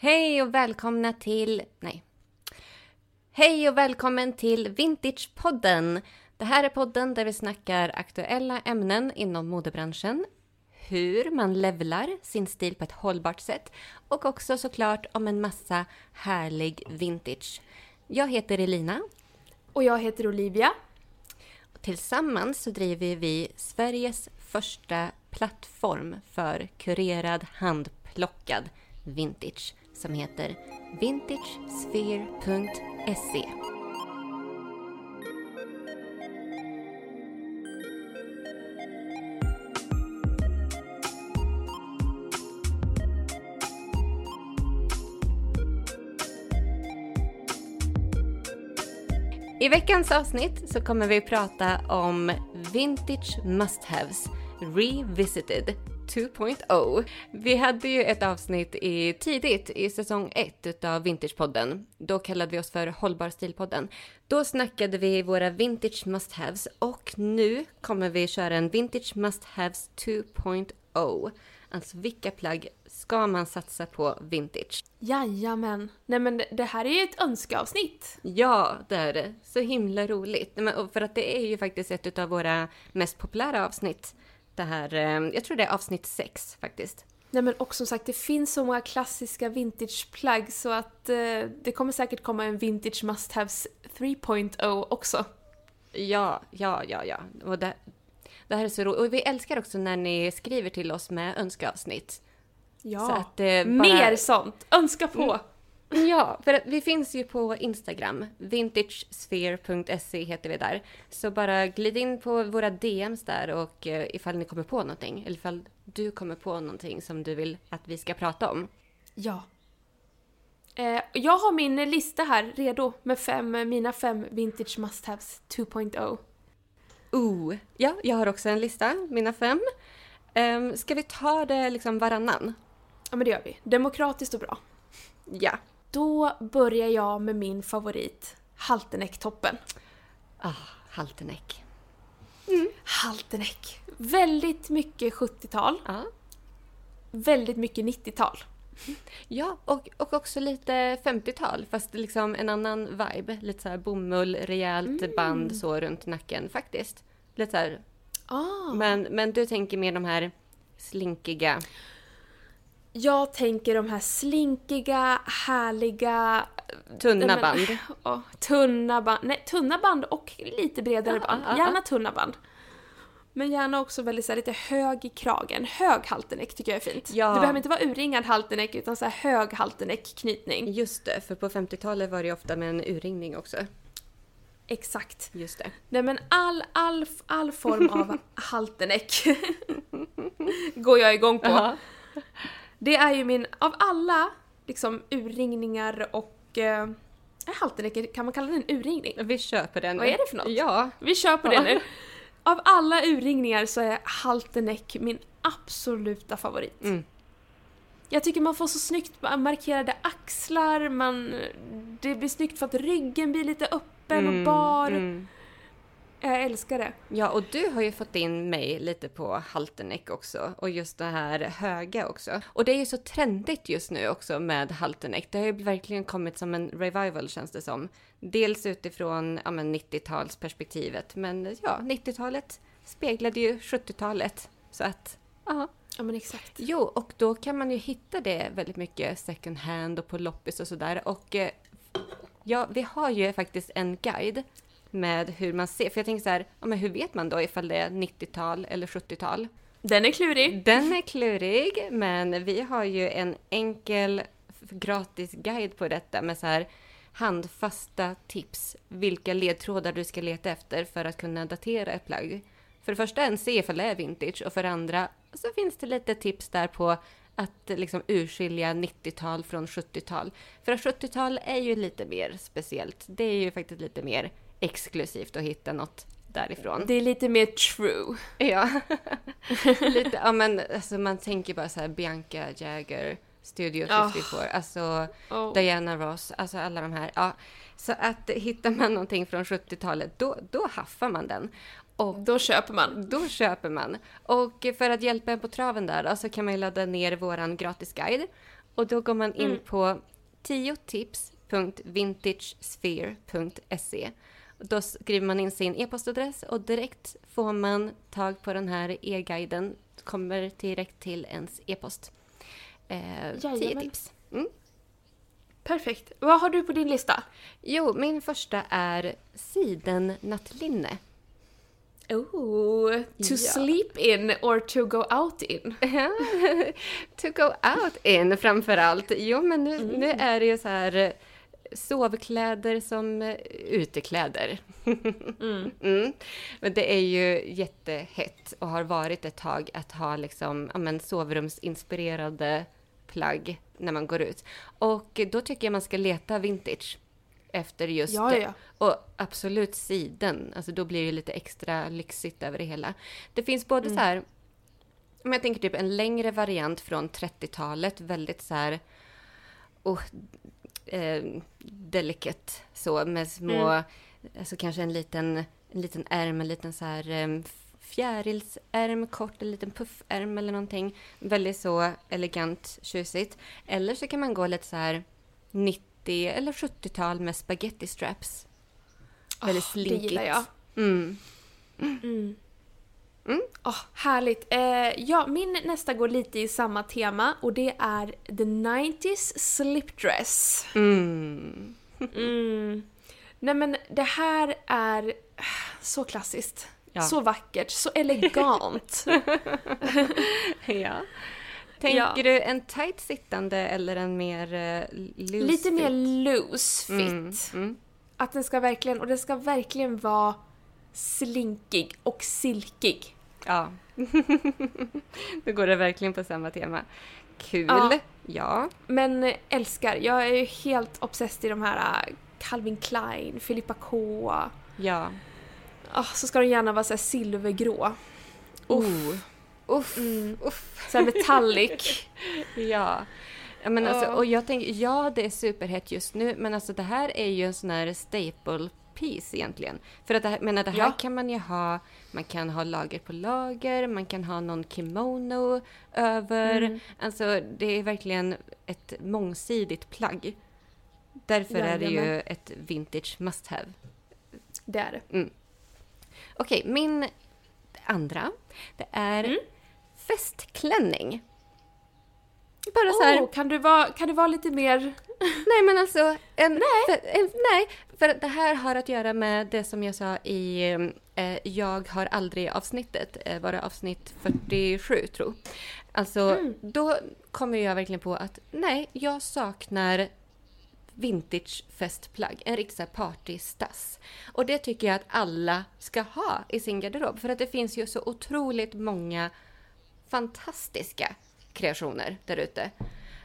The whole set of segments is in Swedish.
Hej och välkomna till... Nej. Hej och välkommen till Vintagepodden. Det här är podden där vi snackar aktuella ämnen inom modebranschen, hur man levlar sin stil på ett hållbart sätt och också såklart om en massa härlig vintage. Jag heter Elina. Och jag heter Olivia. Tillsammans så driver vi Sveriges första plattform för kurerad handplockad vintage som heter vintagesphere.se. I veckans avsnitt så kommer vi prata om Vintage Must-Haves Revisited 2.0. Vi hade ju ett avsnitt i, tidigt i säsong 1 utav Vintagepodden. Då kallade vi oss för Hållbar stilpodden. Då snackade vi våra Vintage Must-Haves och nu kommer vi köra en Vintage Must-Haves 2.0. Alltså vilka plagg ska man satsa på vintage? Jajamän. Nej men det här är ju ett önskeavsnitt. Ja, det är det. Så himla roligt. För att det är ju faktiskt ett av våra mest populära avsnitt. Det här, eh, jag tror det är avsnitt 6 faktiskt. Nej men och som sagt, det finns så många klassiska vintageplagg så att eh, det kommer säkert komma en vintage must haves 3.0 också. Ja, ja, ja, ja. Och det, det här är så roligt. Och vi älskar också när ni skriver till oss med önskeavsnitt. Ja, Så att, eh, bara- mer sånt! Önska på! Ja, för att vi finns ju på Instagram. Vintagesphere.se heter vi där. Så bara glid in på våra DMs där och eh, ifall ni kommer på någonting. Eller ifall du kommer på någonting som du vill att vi ska prata om. Ja. Eh, jag har min lista här redo med fem, mina fem vintage must haves 2.0. Ooh. Ja, jag har också en lista, mina fem. Um, ska vi ta det liksom varannan? Ja men det gör vi. Demokratiskt och bra. Ja. Då börjar jag med min favorit, Halteneck-toppen. Ah, Halteneck. Halteneck. Väldigt mycket 70-tal, Ja. väldigt mycket 90-tal. Ja, och, och också lite 50-tal, fast liksom en annan vibe. Lite så här bomull, rejält band så runt nacken faktiskt. Lite så här, Ah. men, men du tänker mer de här slinkiga. Jag tänker de här slinkiga, härliga... Tunna men- band. ja, tunna band. Nej, tunna band och lite bredare band. Gärna tunna band. Men gärna också väldigt så här, lite hög i kragen. Hög halterneck tycker jag är fint. Ja. Det behöver inte vara urringad halterneck utan så här hög halterneck-knytning. Just det, för på 50-talet var det ofta med en urringning också. Exakt. Just det. Nej men all, all, all form av halterneck går jag igång på. Ja. Det är ju min, av alla liksom urringningar och... Eh, är kan man kalla det en urringning? Vi köper den. Vad är det för något? Ja. Vi kör på det Ja. nu. Av alla urringningar så är halterneck min absoluta favorit. Mm. Jag tycker man får så snyggt markerade axlar, man, det blir snyggt för att ryggen blir lite öppen och bar. mm. Jag älskar det. Ja, och du har ju fått in mig lite på halterneck också. Och just det här höga också. Och det är ju så trendigt just nu också med halterneck. Det har ju verkligen kommit som en revival känns det som. Dels utifrån ja, men 90-talsperspektivet. Men ja, 90-talet speglade ju 70-talet. Så att, ja. Ja men exakt. Jo, och då kan man ju hitta det väldigt mycket second hand och på loppis och sådär. Och eh, ja, vi har ju faktiskt en guide med hur man ser. För jag tänker så här, ja, men hur vet man då ifall det är 90-tal eller 70-tal? Den är klurig. Den är klurig, men vi har ju en enkel gratis guide på detta med så här handfasta tips. Vilka ledtrådar du ska leta efter för att kunna datera ett plagg. För det första en se ifall det är vintage och för det andra så finns det lite tips där på att liksom urskilja 90-tal från 70-tal. För att 70-tal är ju lite mer speciellt. Det är ju faktiskt lite mer exklusivt att hitta något därifrån. Det är lite mer true. Ja. Lite, ja men alltså man tänker bara så här Bianca Jagger, Studio Ja. 54, alltså Oh. Diana Ross, alltså alla de här. Ja. Så att hittar man någonting från 70-talet, då, då haffar man den. Och Då köper man. då köper man. Och för att hjälpa en på traven där då, så kan man ladda ner våran gratisguide. Och då går man in Mm. på 10tips.vintagesphere.se. Då skriver man in sin e-postadress och direkt får man tag på den här e-guiden. Kommer direkt till ens e-post. Eh, 10 Jajamän. tips. Mm. Perfekt. Vad har du på din lista? Jo, min första är sidennattlinne. Oh, to Ja. sleep in or to go out in? to go out in framför allt. Jo, men nu, Mm. nu är det ju så här sovkläder som eh, utekläder. Mm. Mm. Men det är ju jättehett och har varit ett tag att ha liksom, ja, men, sovrumsinspirerade plagg när man går ut. Och då tycker jag man ska leta vintage efter just Ja, ja. Och absolut siden, alltså då blir det lite extra lyxigt över det hela. Det finns både Mm. så här, om jag tänker typ en längre variant från 30-talet, väldigt så här, oh, eh, delicate så med små, Mm. alltså kanske en liten, en liten ärm, en liten så här eh, fjärilsärm, kort, en liten puffärm eller någonting. Väldigt så elegant, tjusigt. Eller så kan man gå lite så här 90 eller 70-tal med spaghetti straps. Väldigt Åh, slinkigt. Det gillar jag. Mm. Mm. Mm. Åh, härligt. Eh, ja, min nästa går lite i samma tema och det är the 90s slipdress. Mm. Mm. Nej men det här är så klassiskt. Ja. Så vackert, så elegant. ja. Tänker Ja. du en tight sittande eller en mer uh, loose Lite mer fit? loose fit. Mm. Mm. Att den ska verkligen, och den ska verkligen vara slinkig och silkig. Ja. Då går det verkligen på samma tema. Kul. Ja. Ja. Men eh, älskar, jag är ju helt obsessed i de här eh, Calvin Klein, Filippa K. Ja. Ah, så ska de gärna vara så silvergrå. Uff. Oh. Uff. Mm. Uff. Så metallic. Ja. ja men alltså, och jag tänker, ja det är superhett just nu, men alltså det här är ju en sån här staple piece egentligen. För att det här, menar, det här Ja. kan man ju ha, man kan ha lager på lager, man kan ha någon kimono över. Mm. Alltså det är verkligen ett mångsidigt plagg. Därför är det ju Jajamän. ett vintage must have. Det är det. Okej, min andra, det är Mm. festklänning. Bara så här, Oh, kan, du vara, kan du vara lite mer... nej men alltså, en, nej. För, en, nej, för det här har att göra med det som jag sa i eh, Jag har aldrig avsnittet, eh, var det avsnitt 47 tror Alltså, Mm. då kommer jag verkligen på att nej, jag saknar vintage festplagg, en riktig partystass. Och det tycker jag att alla ska ha i sin garderob. För att det finns ju så otroligt många fantastiska kreationer där ute.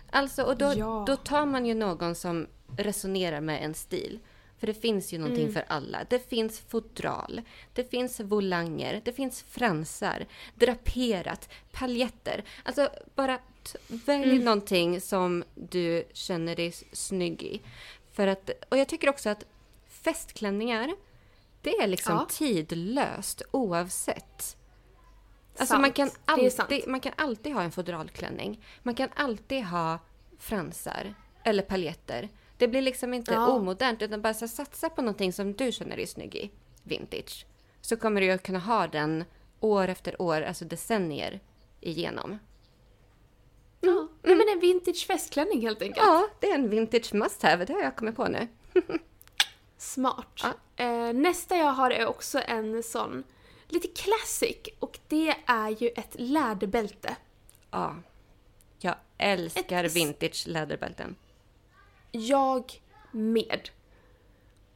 Alltså, och då, Ja. då tar man ju någon som resonerar med en stil. För det finns ju någonting Mm. för alla. Det finns fodral, det finns volanger, det finns fransar, draperat, paljetter. Alltså bara välj Mm. någonting som du känner dig snygg i. För att, och jag tycker också att festklänningar, det är liksom Ja. tidlöst oavsett. Alltså man kan, alltid, man kan alltid ha en fodralklänning. Man kan alltid ha fransar eller paljetter. Det blir liksom inte Ja. omodernt utan bara så satsa på någonting som du känner dig snygg i. Vintage. Så kommer du att kunna ha den år efter år, alltså decennier igenom. Ja. Nej, men en vintage festklänning helt enkelt. Ja, det är en vintage must have. Det har jag kommit på nu. Smart. Ja. Eh, nästa jag har är också en sån lite classic och det är ju ett läderbälte. Ja. Jag älskar Ett- vintage läderbälten. Jag med.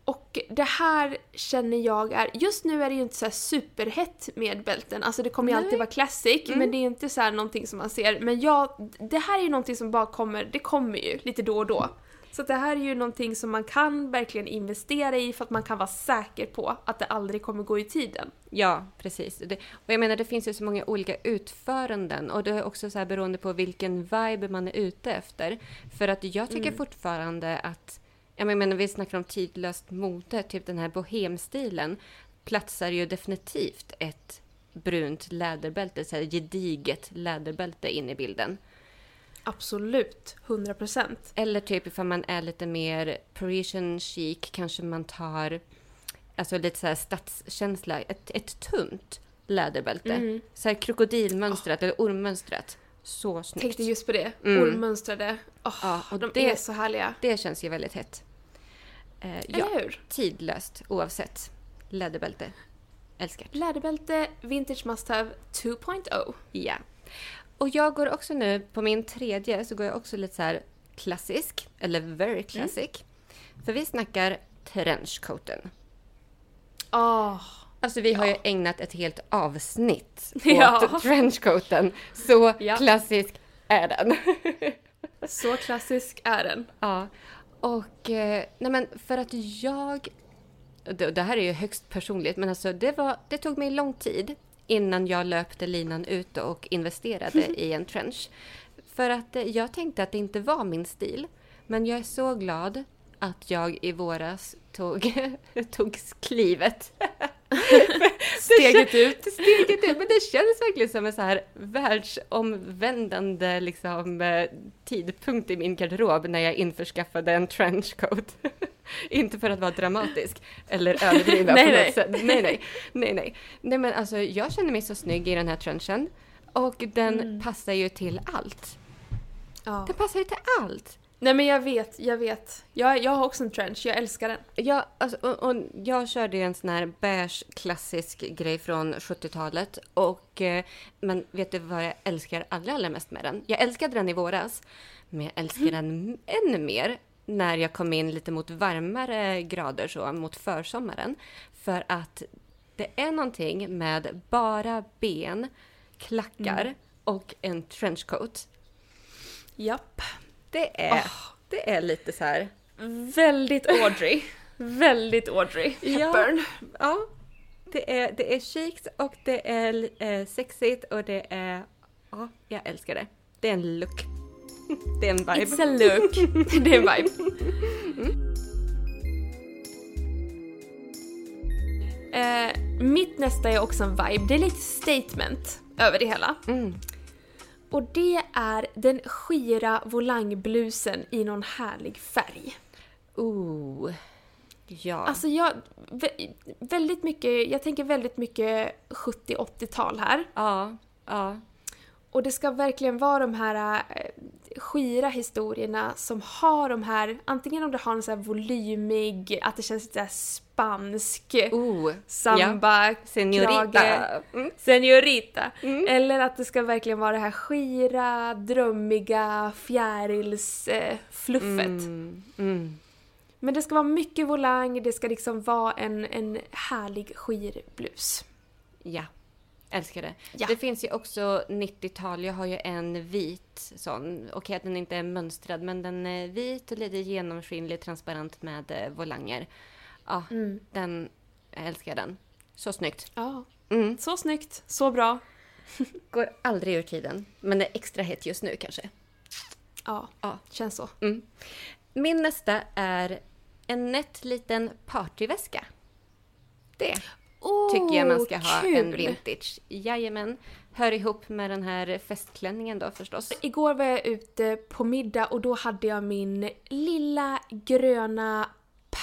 Och det här känner jag är, just nu är det ju inte så superhett med bälten, alltså det kommer ju alltid vara classic, Mm. men det är inte så här någonting som man ser. Men jag, det här är ju någonting som bara kommer, det kommer ju lite då och då. Så det här är ju någonting som man kan verkligen investera i för att man kan vara säker på att det aldrig kommer gå i tiden. Ja, precis. Det, och jag menar, det finns ju så många olika utföranden och det är också så här beroende på vilken vibe man är ute efter. För att jag tycker Mm. fortfarande att, jag menar, vi snackar om tidlöst mode, typ den här bohemstilen, platsar ju definitivt ett brunt läderbälte, så här gediget läderbälte in i bilden. Absolut, 100%. Eller typ ifall man är lite mer Parisian chic kanske man tar alltså lite så här stadskänsla, ett, ett tunt läderbälte. Mm. Så här krokodilmönstrat eller ormmönstrat. Så snyggt. Tänkte just på det. Mm. Ormmönstrade. Åh, Ja, och de det- är så härliga. Det känns ju väldigt hett. Eh, ja, Eller hur? tidlöst oavsett. Läderbälte. Älskar. Läderbälte, Vintage Must Have 2.0. Ja. Och jag går också nu, på min tredje, så går jag också lite så här klassisk, eller very classic. För vi snackar trenchcoaten. Åh, Alltså vi har ju ägnat ett helt avsnitt åt Ja. trenchcoaten. Så Ja. klassisk är den. så klassisk är den. ja. Och eh, nej men för att jag... Det här är ju högst personligt men alltså det, var, det tog mig lång tid innan jag löpte linan ut och investerade i en trench. För att eh, jag tänkte att det inte var min stil. Men jag är så glad att jag i våras tog, tog klivet. Steget ut. Steget ut. Men det känns verkligen som en så här världsomvändande liksom, eh, tidpunkt i min garderob när jag införskaffade en trenchcoat. Inte för att vara dramatisk eller överdriva Nej, på nej. något sätt. Nej, nej, nej, nej. Nej, men alltså jag känner mig så snygg i den här trenchen. Och den Mm. passar ju till allt. Ja. Den passar ju till allt. Nej men jag vet, jag vet. Jag, jag har också en trench, jag älskar den. Ja, alltså, och, och jag körde ju en sån här beige klassisk grej från 70-talet. Och, eh, men vet du vad jag älskar allra, allra mest med den? Jag älskade den i våras, men jag älskar den ännu mer när jag kom in lite mot varmare grader, så mot försommaren. För att det är någonting med bara ben, klackar och en trenchcoat. Japp. Det är, det är lite så här... Väldigt Audrey. Väldigt Audrey Ja. Hepburn. Ja, det är, det är chict och det är eh, sexigt och det är... Ja, jag älskar det. Det är en look. Det är en vibe. It's a look. Det är en vibe. Eh, mitt nästa är också en vibe. Det är lite statement över det hela. Mm. Och det är den skira volangblusen i någon härlig färg. Ooh. Ja. Alltså jag, vä- väldigt mycket, jag tänker väldigt mycket 70-80-tal här. ja, ja. Och det ska verkligen vara de här eh, skira historierna som har de här, antingen om det har en så här volymig, att det känns lite så här spansk, Ooh. samba, Ja. Senorita. krage, Mm. senorita. Mm. Eller att det ska verkligen vara det här skira, drömmiga, fjärilsfluffet. Eh. Mm. Men det ska vara mycket volang, det ska liksom vara en, en härlig skir blus. Ja. Älskar det. Ja. Det finns ju också 90-tal. Jag har ju en vit sån. Okej att den inte är mönstrad men den är vit och lite genomskinlig, transparent med eh, volanger. Ja, Mm. den, jag älskar den. Så snyggt. Ja, Mm. så snyggt, så bra. Går aldrig ur tiden. Men det är extra hett just nu kanske. Ja, Ja. känns så. Mm. Min nästa är en nätt liten partyväska. Det Oh, tycker jag man ska ha kul. en vintage. Jajamän. Hör ihop med den här festklänningen då förstås. Igår var jag ute på middag och då hade jag min lilla gröna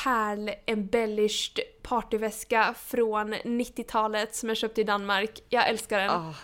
pärl embellished partyväska från 90-talet som jag köpte i Danmark. Jag älskar den. Ja,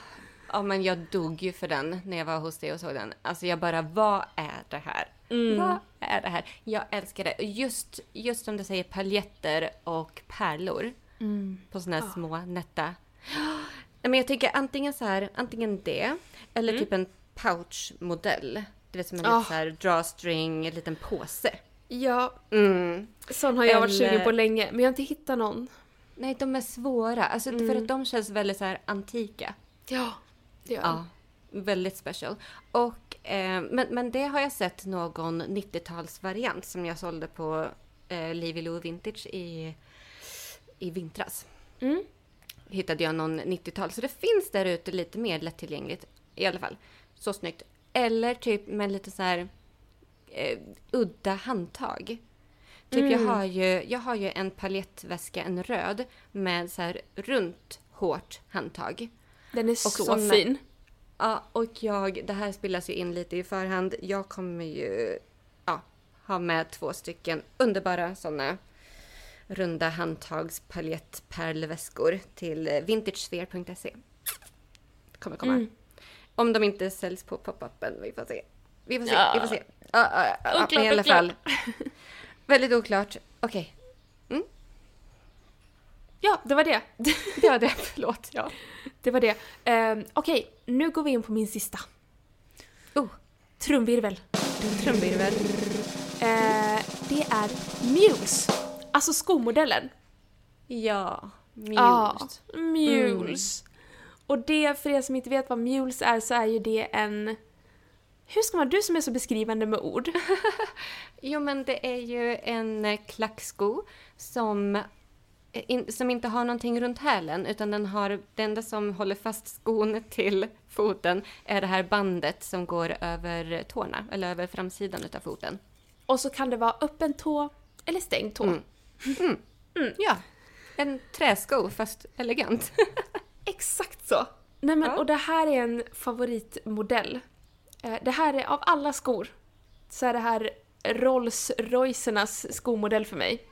ja, men jag dog ju för den när jag var hos dig och såg den. Alltså jag bara, vad är det här? Mm. Vad är det här? Jag älskar det. Just, just som du säger, paljetter och pärlor Mm. på såna här Ja. små nätta. Nej, Men jag tänker antingen så här, antingen det eller typ en pouchmodell. Du vet som en Mm. Ah. liten så här drawstring, en liten påse. Ja, Mm. sån har jag varit Eller- sugen på länge men jag har inte hittat någon. Nej, de är svåra. Alltså för Mm. att de känns väldigt så här antika. Ja, det gör Ja, väldigt special. Och, eh, men, men det har jag sett någon 90-talsvariant som jag sålde på eh, Livy Lou Vintage i, i vintras. Mm. Hittade jag någon 90-tal. Så det finns där ute lite mer lättillgängligt. I alla fall. Så snyggt. Eller typ med lite så här eh, udda handtag. Typ jag, Mm. har ju, jag har ju en paljettväska, en röd, med så här runt hårt handtag. Den är Och så såna- fin. Ja, och jag, det här spelas ju in lite i förhand. Jag kommer ju ja, ha med två stycken underbara sådana runda handtagspaljettpärlväskor till vintagesphere.se. Kommer komma. Mm. Om de inte säljs på pop-upen, vi får se. Vi får se, Ja. vi får se. Ja, ja, ja, Oklart, men i alla oklart. fall. Väldigt oklart. Okej, Ja, det var det. det var det. Förlåt. Ja. Det var det. Um, Okej, nu går vi in på min sista. Oh, Trumvirvel. trumvirvel. Eh, det är Muse. Alltså skomodellen. Ja, Ja, Muse. Mules. Och det, för er som inte vet vad Mules är, så är ju det en... Hur ska man... Du som är så beskrivande med ord. Jo, men det är ju en klacksko som, in, som inte har någonting runt hälen utan den har, det enda som håller fast skon till foten är det här bandet som går över tårna, eller över framsidan utav foten. Och så kan det vara öppen tå eller stängd tå. Mm. Ja, en träsko fast elegant. Exakt så! Nej men, Ja. och det här är en favoritmodell. Eh, Det här är, av alla skor, så är det här Rolls-Roycernas skomodell för mig.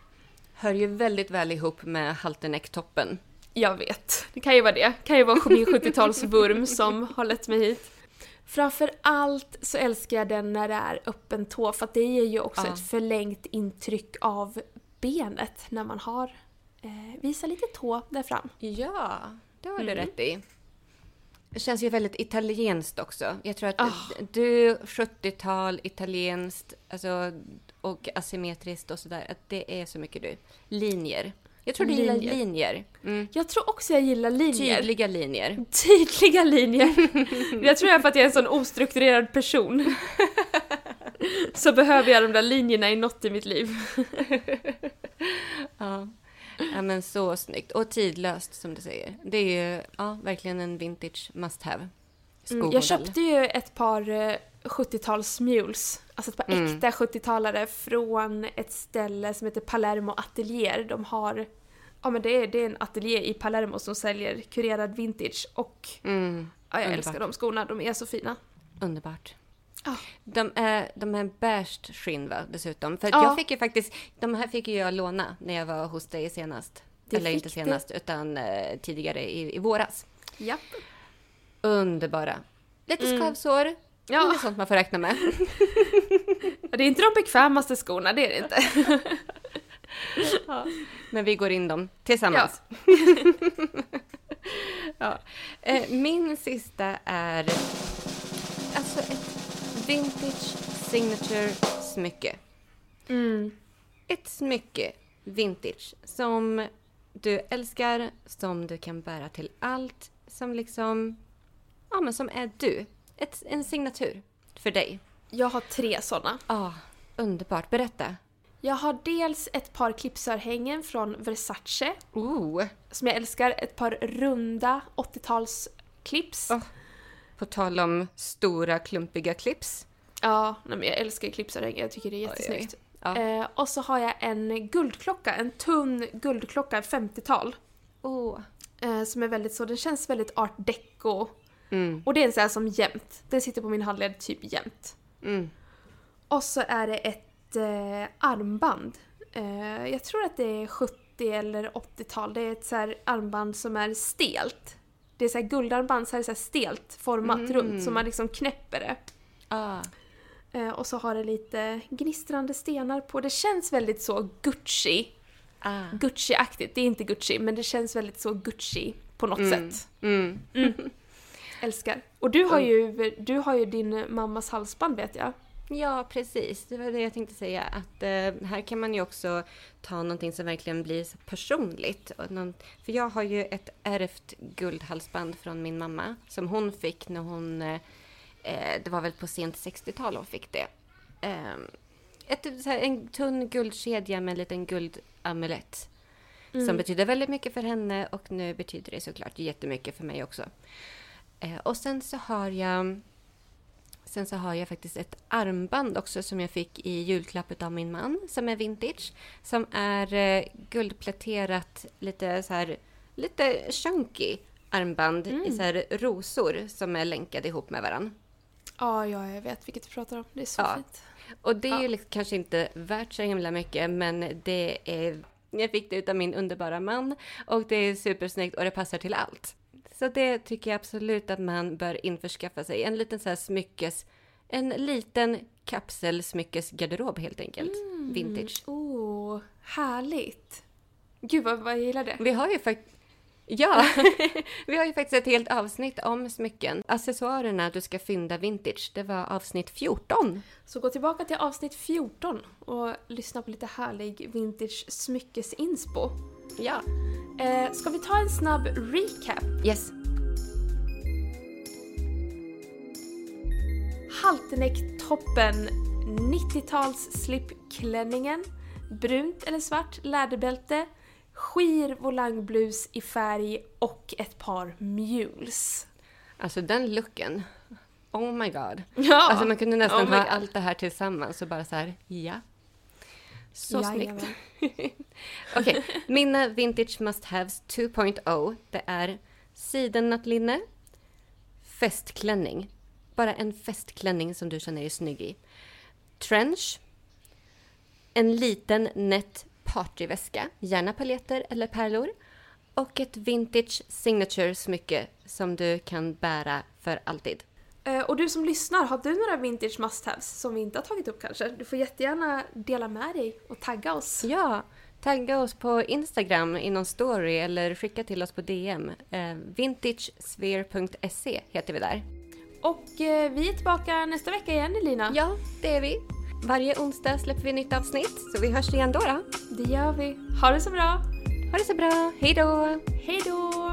Hör ju väldigt väl ihop med halternecktoppen. Jag vet. Det kan ju vara det. Det kan ju vara min 70-talsvurm som har lett mig hit. Framför allt så älskar jag den när det är öppen tå för att det ger ju också Ja. ett förlängt intryck av benet när man har eh, visa lite tå där fram. Ja, det har du Mm. rätt i. Det känns ju väldigt italienskt också. Jag tror att Ah. du, 70-tal, italienskt alltså, och asymmetriskt och sådär, att det är så mycket du. Linjer. Jag tror du gillar Linjer. linjer. Mm. Jag tror också jag gillar linjer. Tydliga linjer. Tydliga linjer. jag tror jag för att jag är en sån ostrukturerad person. så behöver jag de där linjerna i något i mitt liv. Ja. ja, men så snyggt. Och tidlöst som du säger. Det är ju ja, verkligen en vintage must have. Mm, jag köpte ju ett par eh, 70-tals mules, alltså ett par Mm. äkta 70-talare från ett ställe som heter Palermo Atelier. De har, ja men det är, det är en ateljé i Palermo som säljer kurerad vintage och Mm, ja, jag Underbart. älskar de skorna, de är så fina. underbart. Ja. De är, de är beige skinn va, dessutom. För Ja. jag fick ju faktiskt, de här fick ju jag låna när jag var hos dig senast. Det Eller inte senast, utan eh, tidigare i, i våras. Japp. Underbara. Lite Mm. skavsår, Ja, det är sånt man får räkna med. det är inte de bekvämaste skorna, det är det inte. Men vi går in dem tillsammans. Ja. Eh, min sista är alltså ett vintage signature smycke. Mm. Ett smycke, vintage, som du älskar, som du kan bära till allt, som liksom, ja men som är du. Ett, en signatur för dig. Jag har tre sådana. Ja, underbart. Berätta. Jag har dels ett par clipsörhängen från Versace Oh, som jag älskar. Ett par runda 80-tals clips. Åh. På tal om stora klumpiga clips. Ja, nej, men jag älskar clipsörhängen. Jag tycker det är Oj, oj. jättesnyggt. Ja. Eh, och så har jag en guldklocka, en tunn guldklocka, 50-tal. Oh. Eh, som är väldigt så, den känns väldigt art deco. Mm. Och det är en sån här som jämt. Den sitter på min handled typ jämt. Mm. Och så är det ett eh, armband. Eh, jag tror att det är 70 eller 80-tal. Det är ett så armband som är stelt. Det är så här guldarmband så här, så här stelt format Mm. runt så man liksom knäpper det. Ah. Eh, och så har det lite gnistrande stenar på. Det känns väldigt så Gucci. Ah. Gucci-aktigt. Det är inte Gucci men det känns väldigt så Gucci på något Mm. sätt. Mm. Älskar. Och du har, ju, du har ju din mammas halsband vet jag. Ja, precis. Det var det jag tänkte säga. Att eh, här kan man ju också ta någonting som verkligen blir personligt. Någon, för jag har ju ett ärvt guldhalsband från min mamma som hon fick när hon... Eh, eh, det var väl på sent 60-tal hon fick det. Eh, ett, här, en tunn guldkedja med en liten guldamulett. Som Mm. betyder väldigt mycket för henne och nu betyder det såklart jättemycket för mig också. Eh, och sen så har jag Sen så har jag faktiskt ett armband också som jag fick i julklapp av min man som är vintage. Som är eh, guldpläterat, lite så här, lite chunky. armband i så här rosor som är länkade ihop med varandra. Ja, ja, jag vet vilket du pratar om. Det är så Ja. fint. Och det är Ja. liksom kanske inte värt så himla mycket, men det är... Jag fick det utav min underbara man och det är supersnyggt och det passar till allt. Så det tycker jag absolut att man bör införskaffa sig. En liten så här smyckes... En liten kapselsmyckesgarderob helt enkelt. Vintage. Oh, härligt. Gud vad, vad jag gillar det. Vi har ju faktiskt... Ja, vi har ju faktiskt ett helt avsnitt om smycken. Accessoarerna du ska fynda vintage, det var avsnitt 14. Så gå tillbaka till avsnitt 14 och lyssna på lite härlig vintage smyckesinspo. Ja. Eh, ska vi ta en snabb recap? Yes. Halterneck-toppen, 90-tals slipklänningen, brunt eller svart läderbälte, skir volangblus i färg och ett par mules. Alltså den looken. Oh my god. Ja! Alltså man kunde nästan Oh ha allt det här tillsammans och bara så här, ja. Så Jajamän. snyggt. Okej, mina Vintage Must Haves 2.0. Det är sidennattlinne, festklänning. Bara en festklänning som du känner dig snygg i. Trench. En liten nätt partyväska, gärna paljetter eller pärlor. Och ett vintage signature smycke som du kan bära för alltid. Eh, Och du som lyssnar, har du några vintage must-haves som vi inte har tagit upp kanske? Du får jättegärna dela med dig och tagga oss. Ja, tagga oss på Instagram i någon story eller skicka till oss på DM. Eh, vintagesphere.se heter vi där. Och eh, vi är tillbaka nästa vecka igen Elina. Ja, det är vi. Varje onsdag släpper vi nytt avsnitt, så vi hörs igen då. då. Det gör vi. Ha det så bra. Ha det så bra, hej då! Hej då!